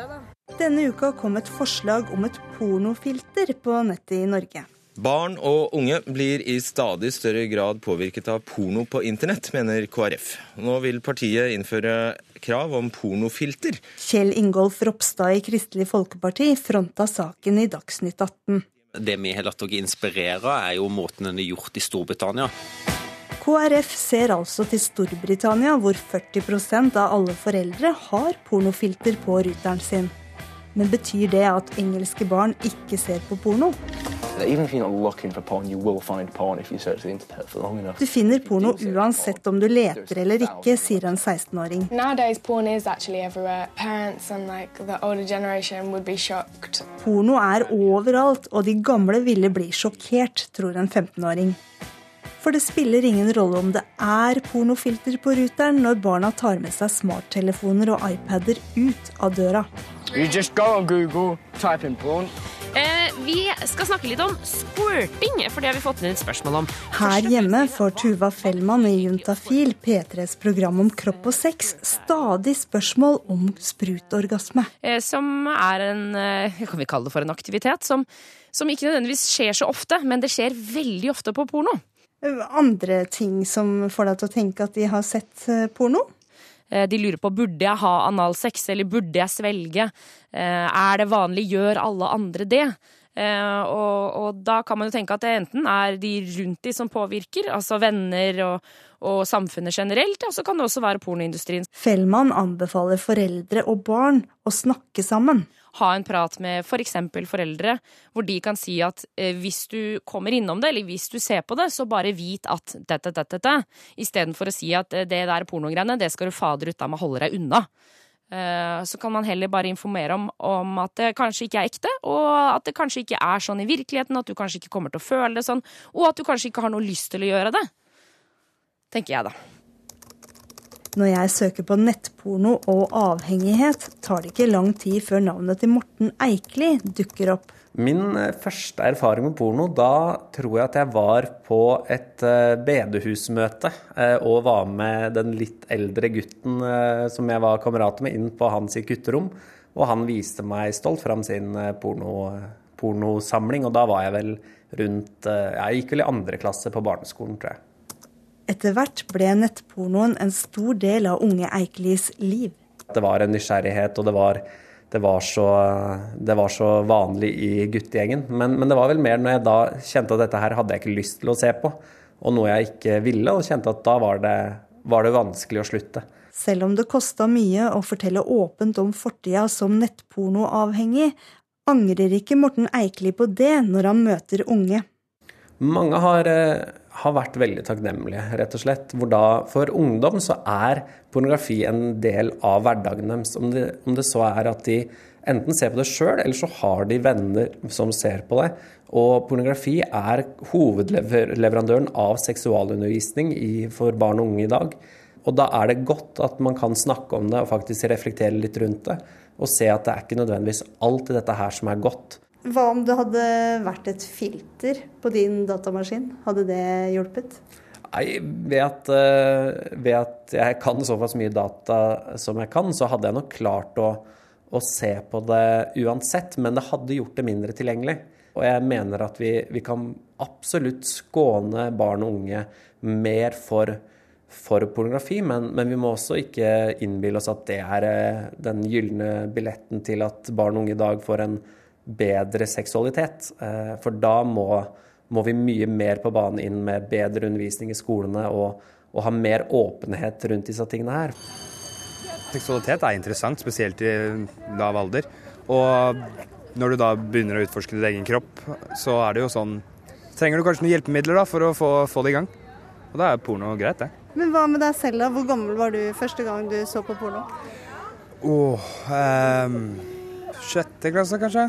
Denne uka kom et forslag om et pornofilter på nettet i Norge. Barn og unge blir i stadig større grad påvirket av porno på internett, mener KrF. Nå vil partiet innføre krav om pornofilter. Kjell Ingolf Ropstad i Kristelig Folkeparti fronta saken i Dagsnytt 18. Det vi har latt dere inspirere, er jo måten den er gjort i Storbritannia. KrF ser altså til Storbritannia, hvor 40% av alle foreldre har pornofilter på ruteren sin. Men betyr det at engelske barn ikke ser på porno? Du finner porno uansett om du leter eller ikke, sier en 16-åring. Porno er overalt, og de gamle ville bli sjokkert, tror en 15-åring. For det spiller ingen rolle om det er pornofilter på ruteren når barna tar med seg smarttelefoner og iPader ut av døra. You just go on Google, type in porn. Eh, vi skal snakke litt om squirting, for det har vi fått inn et spørsmål om. Her hjemme får Tuva Fellmann i Juntafil, P3s program om kropp og sex, stadig spørsmål om sprutorgasme. Eh, som er en eh, kan vi kalle det for en aktivitet som, som ikke nødvendigvis skjer så ofte, men det skjer veldig ofte på porno. Andre ting som får deg til å tenke at de har sett porno? Eh, de lurer på burde jeg ha analsex, eller burde jeg svelge. Eh, er det vanlig, gjør alle andre det? Eh, og, og, da kan man jo tenke at det enten er de rundt de som påvirker, altså venner og, og samfunnet generelt, og så kan det også være pornoindustrien. Fellmann anbefaler foreldre og barn å snakke sammen ha en prat med f.eks. For foreldre, hvor de kan si at eh, hvis du kommer innom det, eller hvis du ser på det, så bare vit at dette, dette, dette. Istedenfor å si at eh, det der pornogreiene, det skal du fader ut av med holde deg unna. Eh, så kan man heller bare informere om, om, at det kanskje ikke er ekte, og at det kanskje ikke er sånn i virkeligheten, at du kanskje ikke kommer til å føle det sånn, og at du kanskje ikke har noe lyst til å gjøre det. Tenker jeg, da. Når jeg søker på nettporno og avhengighet, tar det ikke lang tid før navnet til Morten Eikli dukker opp. Min eh, første erfaring med porno, da tror jeg at jeg var på et eh, bedehusmøte eh, og var med den litt eldre gutten som jeg var kamerat med, inn på hans gutterom. Og han viste meg stolt fram sin porno, pornosamling, og da var jeg vel rundt Jeg gikk vel i andre klasse på barneskolen, tror jeg. Etter hvert ble nettpornoen en stor del av unge Eikelis liv. Det var en nysgjerrighet, og det var, det var, så, det var så, vanlig i guttegjengen. Men, men, det var vel mer når jeg da kjente at dette her hadde jeg ikke lyst til å se på, og noe jeg ikke ville, og kjente at da var det, var det vanskelig å slutte. Selv om det kosta mye å fortelle åpent om fortida som nettpornoavhengig, angrer ikke Morten Eikeli på det når han møter unge. Mange har, eh, har vært veldig takknemlige, rett og slett. Hvor da for ungdom så er pornografi en del av hverdagen deres. Om det, om det så er at de enten ser på det sjøl, eller så har de venner som ser på det. Og pornografi er hovedleverandøren av seksualundervisning i, for barn og unge i dag. Og da er det godt at man kan snakke om det og faktisk reflektere litt rundt det. Og se at det er ikke nødvendigvis alt dette her som er godt. Hva om det hadde vært et filter på din datamaskin? Hadde det hjulpet? Nei, ved at, eh, ved at jeg kan såpass mye data som jeg kan, så hadde jeg nok klart å, å se på det uansett. Men det hadde gjort det mindre tilgjengelig. Og jeg mener at vi, vi kan absolutt skåne barn og unge mer for, for pornografi, men, men, vi må også ikke innbille oss at det er eh, den gylne billetten til at barn og unge i dag får en bedre seksualitet. Eh, for da må, må vi mye mer på banen inn med bedre undervisning i skolene og, og ha mer åpenhet rundt disse tingene her. Seksualitet er interessant, spesielt i lav alder. Og når du da begynner å utforske din egen kropp, så er det jo sånn Trenger du kanskje noen hjelpemidler da for å få, få det i gang. Og da er porno greit, det. Men hva med deg selv, da? Hvor gammel var du første gang du så på porno? Åh, eh, sjette klasse kanskje,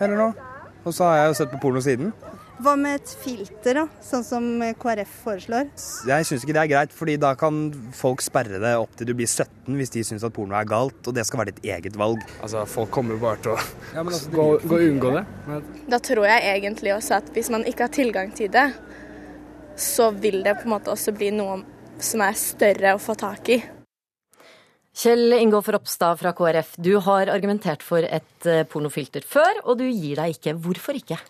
eller noe. Og så har jeg jo sett på porno siden. Hva med et filter, da, sånn som KrF foreslår? Jeg syns ikke det er greit, fordi da kan folk sperre det opp til du blir 17 hvis de syns at porno er galt, og det skal være ditt eget valg. Altså, Folk kommer jo bare til å ja, altså, gå, gå og unngå det. Men... Da tror jeg egentlig også at hvis man ikke har tilgang til det, så vil det på en måte også bli noe som er større å få tak i. Kjell Ingolf Ropstad fra KrF, du har argumentert for et eh, pornofilter før, og du gir deg ikke. Hvorfor ikke?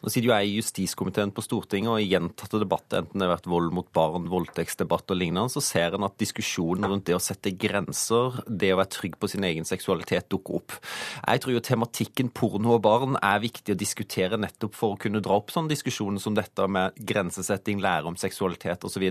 Nå sitter jo jeg i justiskomiteen på Stortinget, og i gjentatte debatter, enten det har vært vold mot barn, voldtektsdebatt og lignende, så ser en at diskusjonen rundt det å sette grenser, det å være trygg på sin egen seksualitet, dukker opp. Jeg tror jo tematikken porno og barn er viktig å diskutere nettopp for å kunne dra opp sånne diskusjoner som dette med grensesetting, lære om seksualitet osv.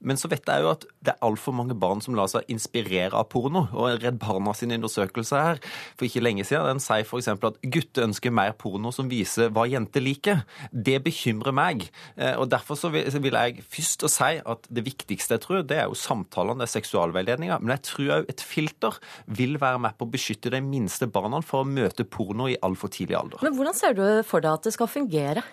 Men så vet jeg jo at det er altfor mange barn som lar seg inspirere av porno. Og Redd Barna sin undersøkelse her for ikke lenge siden, den sier f.eks. at gutter ønsker mer porno som viser hva jenter liker ikke. Det bekymrer meg. Eh, og Derfor så vil jeg først å si at det viktigste jeg tror, det er jo samtalene, det er seksualveiledninga. Men jeg tror òg et filter vil være med på å beskytte de minste barna for å møte porno i altfor tidlig alder. Men Hvordan ser du for deg at det skal fungere?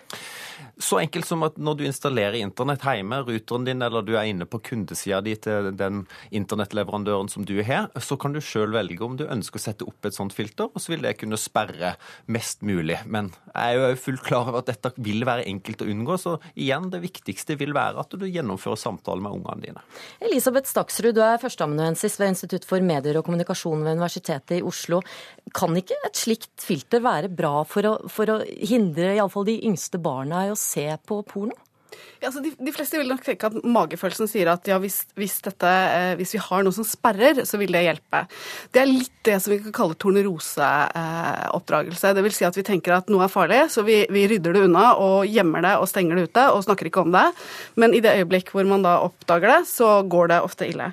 Så enkelt som at når du installerer internett hjemme, ruteren din, eller du er inne på kundesida di til den internettleverandøren som du har, så kan du sjøl velge om du ønsker å sette opp et sånt filter, og så vil det kunne sperre mest mulig. Men jeg er jo fullt klar over at dette vil være enkelt å unngå, så igjen, det viktigste vil være at du gjennomfører samtaler med ungene dine. Elisabeth Staksrud, du er førsteamanuensis ved Institutt for medier og kommunikasjon ved Universitetet i Oslo. Kan ikke et slikt filter være bra for å, for å hindre iallfall de yngste barna i å se på porno? Ja, altså de, de, fleste vil nok tenke at magefølelsen sier at ja, hvis, hvis, dette, eh, hvis, vi har noe som sperrer, så vil det hjelpe. Det er litt det som vi kan kalle tornerose-oppdragelse. Det vil si at vi tenker at noe er farlig, så vi, vi, rydder det unna og gjemmer det og stenger det ute og snakker ikke om det. Men i det øyeblikk hvor man da oppdager det, så går det ofte ille.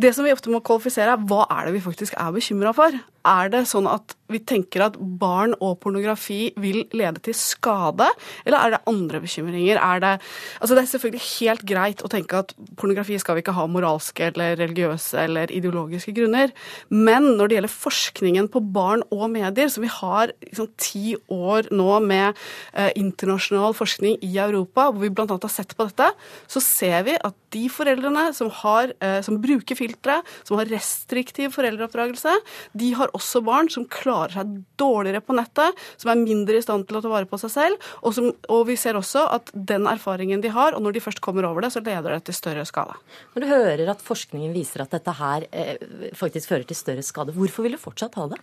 Det som vi ofte må kvalifisere, er hva er det vi faktisk er bekymra for? Er det sånn at vi tenker at barn og pornografi vil lede til skade, eller er det andre bekymringer? Er det, altså det er selvfølgelig helt greit å tenke at pornografi skal vi ikke ha moralske eller religiøse eller ideologiske grunner, men når det gjelder forskningen på barn og medier, som vi har liksom, ti år nå med eh, internasjonal forskning i Europa, hvor vi bl.a. har sett på dette, så ser vi at de foreldrene som, har, eh, som bruker filtre, som har restriktiv foreldreoppdragelse, de har også barn som klarer seg dårligere på nettet, som er mindre i stand til å ta vare på seg selv. Og, som, og, vi ser også at den erfaringen de har, og når de først kommer over det, så leder det til større skade. Når du hører at forskningen viser at dette her eh, faktisk fører til større skade, hvorfor vil du fortsatt ha det?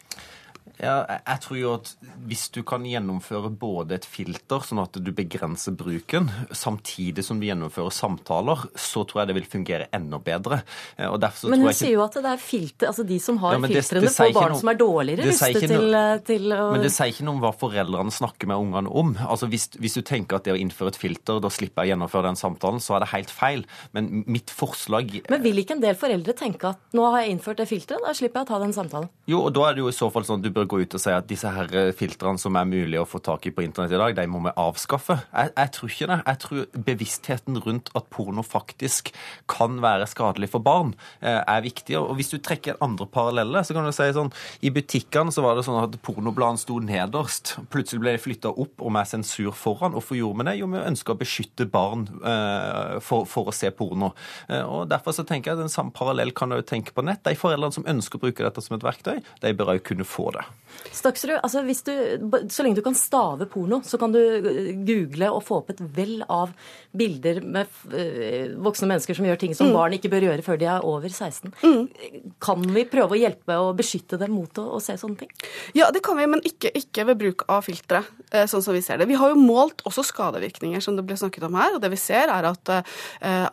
Ja, jeg tror jo at Hvis du kan gjennomføre både et filter, sånn at du begrenser bruken, samtidig som du gjennomfører samtaler, så tror jeg det vil fungere enda bedre. Eh, men hun ikke... sier jo at det er filter, altså de som har ja, filtrene, får barn noe... som er dårligere rustet noe... Eh, til å Men det sier ikke noe om hva foreldrene snakker med ungene om. Altså hvis, hvis, du tenker at det å innføre et filter, da slipper jeg å gjennomføre den samtalen, så er det helt feil. Men mitt forslag Men vil ikke en del foreldre tenke at nå har jeg innført det filteret, da slipper jeg å ta den samtalen? Jo, og da er det jo i så fall sånn at du bør gå ut og si at disse her eh, filtrene som er mulig å få tak i på internett i dag, de må vi avskaffe. Jeg, jeg tror ikke det. Jeg tror bevisstheten rundt at porno faktisk kan være skadelig for barn, eh, er viktig. Og hvis du trekker andre paralleller, så kan du si sånn I butikkene så var det sånn at pornobladene sto nederst. Plutselig ble de flytta opp og med sensur foran. Hvorfor gjorde vi det? Jo, vi ønska å beskytte barn eh, for, for, å se porno. Eh, og Derfor så tenker jeg at en samme parallell kan du tenke på nett. De foreldrene som ønsker å bruke dette som et verktøy, de bør òg kunne få det. Staksrud, altså du, så lenge du kan stave porno, så kan du eh, google og få opp et vell av bilder med uh, voksne mennesker som gjør ting som mm. barn ikke bør gjøre før de er over 16. Mm. Kan vi prøve å hjelpe og beskytte dem mot å, å, se sånne ting? Ja, det kan vi, men ikke, ikke ved bruk av filtre, uh, sånn som vi ser det. Vi har jo målt også skadevirkninger, som det ble snakket om her. og Det vi ser, er at uh,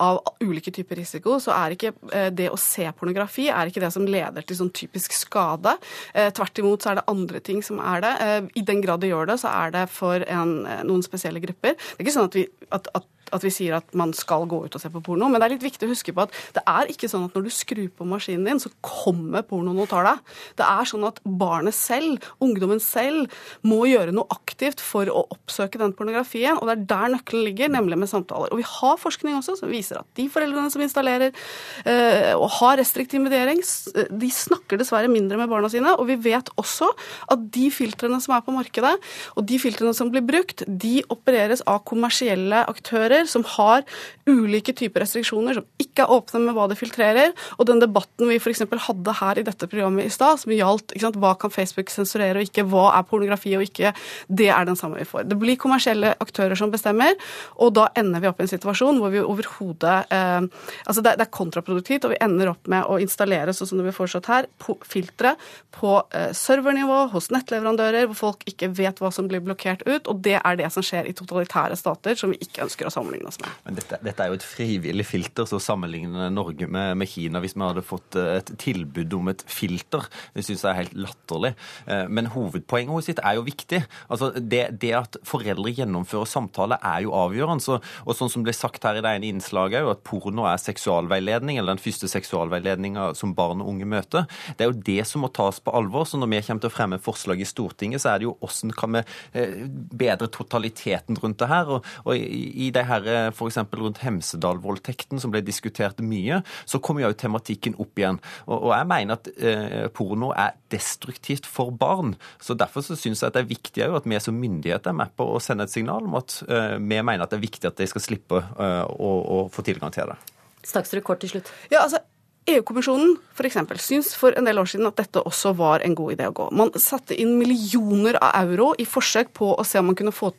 av ulike typer risiko, så er ikke det å se pornografi er ikke det som leder til sånn typisk skade. Tvert imot så er det andre ting som er det. I den grad det gjør det, så er det for en, noen spesielle grupper. Det er ikke sånn at, vi, at, at at vi sier at man skal gå ut og se på porno. Men det er litt viktig å huske på at det er ikke sånn at når du skrur på maskinen din, så kommer pornoen og tar deg. Det er sånn at barnet selv, ungdommen selv, må gjøre noe aktivt for å oppsøke den pornografien. Og det er der nøkkelen ligger, nemlig med samtaler. Og vi har forskning også som viser at de foreldrene som installerer øh, og har restriktiv mediering, de snakker dessverre mindre med barna sine. Og vi vet også at de filtrene som er på markedet, og de filtrene som blir brukt, de opereres av kommersielle aktører aktører som har ulike typer restriksjoner, som ikke er åpne med hva de filtrerer. Og den debatten vi f.eks. hadde her i dette programmet i stad, som gjaldt sant, hva kan Facebook sensurere og ikke, hva er pornografi og ikke, det er den samme vi får. Det blir kommersielle aktører som bestemmer, og da ender vi opp i en situasjon hvor vi overhodet eh, Altså det, det, er kontraproduktivt, og vi ender opp med å installere, sånn som det blir foreslått her, filtre på eh, servernivå hos nettleverandører, hvor folk ikke vet hva som blir blokkert ut, og det er det som skjer i totalitære stater som vi ikke ønsker å sammenligne sammenligne oss med. Men dette, dette, er jo et frivillig filter, så sammenligne Norge med, med, Kina hvis vi hadde fått eh, et tilbud om et filter. Det syns jeg er helt latterlig. Eh, men hovedpoenget sitt er jo viktig. Altså, det, det, at foreldre gjennomfører samtale, er jo avgjørende. Så, og sånn som ble sagt her i det ene innslaget, at porno er seksualveiledning, eller den første seksualveiledninga som barn og unge møter. Det er jo det som må tas på alvor. Så når vi kommer til å fremme forslag i Stortinget, så er det jo hvordan kan vi eh, bedre totaliteten rundt det her. Og, og i, i det her her f.eks. rundt Hemsedal-voldtekten, som ble diskutert mye, så kommer jo tematikken opp igjen. Og, og jeg mener at eh, porno er destruktivt for barn. Så Derfor så syns jeg at det er viktig at vi som myndighet er med på å sende et signal om at eh, vi mener at det er viktig at de skal slippe eh, å, å få tilgang til det. Staksrud, kort til slutt. Ja, altså EU-kommisjonen eksempel, syns for en del år siden at dette også var en god idé å gå. Man satte inn millioner av euro i forsøk på å se om man kunne få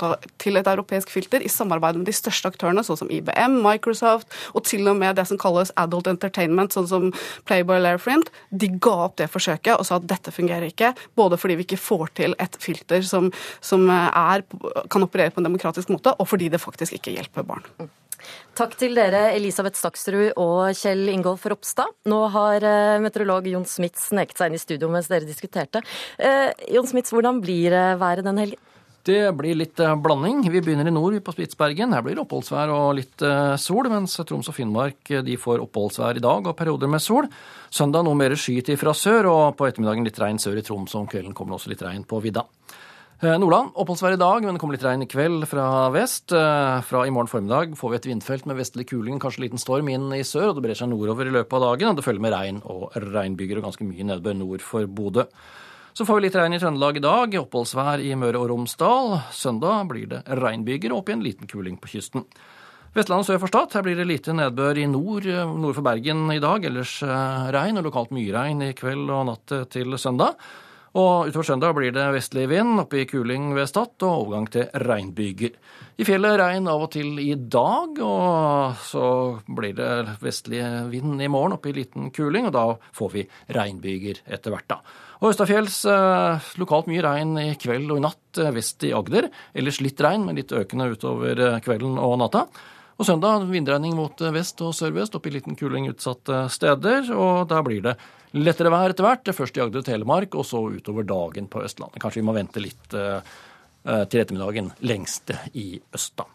til et europeisk filter i samarbeid med de største aktørene, sånn som IBM, Microsoft og til og med det som kalles adult entertainment, sånn som Playboy Lairfrint. De ga opp det forsøket og sa at dette fungerer ikke, både fordi vi ikke får til et filter som, som er, kan operere på en demokratisk måte, og fordi det faktisk ikke hjelper barn. Takk til dere, Elisabeth Staksrud og Kjell Ingolf Ropstad. Nå har eh, meteorolog Jon Smits sneket seg inn i studio mens dere diskuterte. Eh, Jon Smits, hvordan blir eh, været den helgen? Det blir litt blanding. Vi begynner i nord på Spitsbergen. Her blir det oppholdsvær og litt sol, mens Troms og Finnmark de får oppholdsvær i dag og perioder med sol. Søndag noe mer skyet fra sør, og på ettermiddagen litt regn sør i Troms. Om kvelden kommer det også litt regn på vidda. Eh, Nordland oppholdsvær i dag, men det kommer litt regn i kveld fra vest. Eh, fra i morgen formiddag får vi et vindfelt med vestlig kuling, kanskje liten storm inn i sør, og det brer seg nordover i løpet av dagen. og Det følger med regn og regnbyger og ganske mye nedbør nord for Bodø. Så får vi litt regn i Trøndelag i dag, oppholdsvær i Møre og Romsdal. Søndag blir det regnbyger og opp en liten kuling på kysten. Vestlandet sør for Stad, her blir det lite nedbør i nord, eh, nord for Bergen i dag. Ellers regn og lokalt mye regn i kveld og natt til søndag. Og utover søndag blir det vestlig vind, oppe i kuling ved Stad, og overgang til regnbyger. I fjellet regn av og til i dag, og så blir det vestlig vind i morgen, oppe i liten kuling, og da får vi regnbyger etter hvert, da. Og østafjells eh, lokalt mye regn i kveld og i natt eh, vest i Agder. Ellers litt regn, men litt økende utover eh, kvelden og natta. Og søndag vindregning mot vest og sørvest, opp i liten kuling utsatte steder. Og da blir det lettere vær etter hvert. Først i Agder og Telemark, og så utover dagen på Østlandet. Kanskje vi må vente litt uh, til ettermiddagen lengst i øst, da.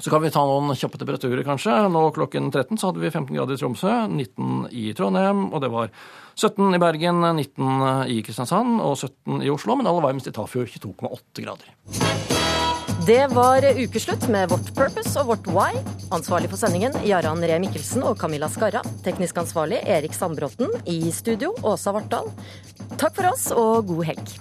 Så kan vi ta noen kjappe temperaturer, kanskje. Nå klokken 13 så hadde vi 15 grader i Tromsø, 19 i Trondheim, og det var 17 i Bergen, 19 i Kristiansand og 17 i Oslo, men aller varmest i Tafjord, 22,8 grader. Det var ukeslutt med Vårt Purpose og Vårt Why. Ansvarlig for sendingen Jarand Ree Mikkelsen og Camilla Skarra. Teknisk ansvarlig Erik Sandbråten. I studio Åsa Vartdal. Takk for oss og god helg.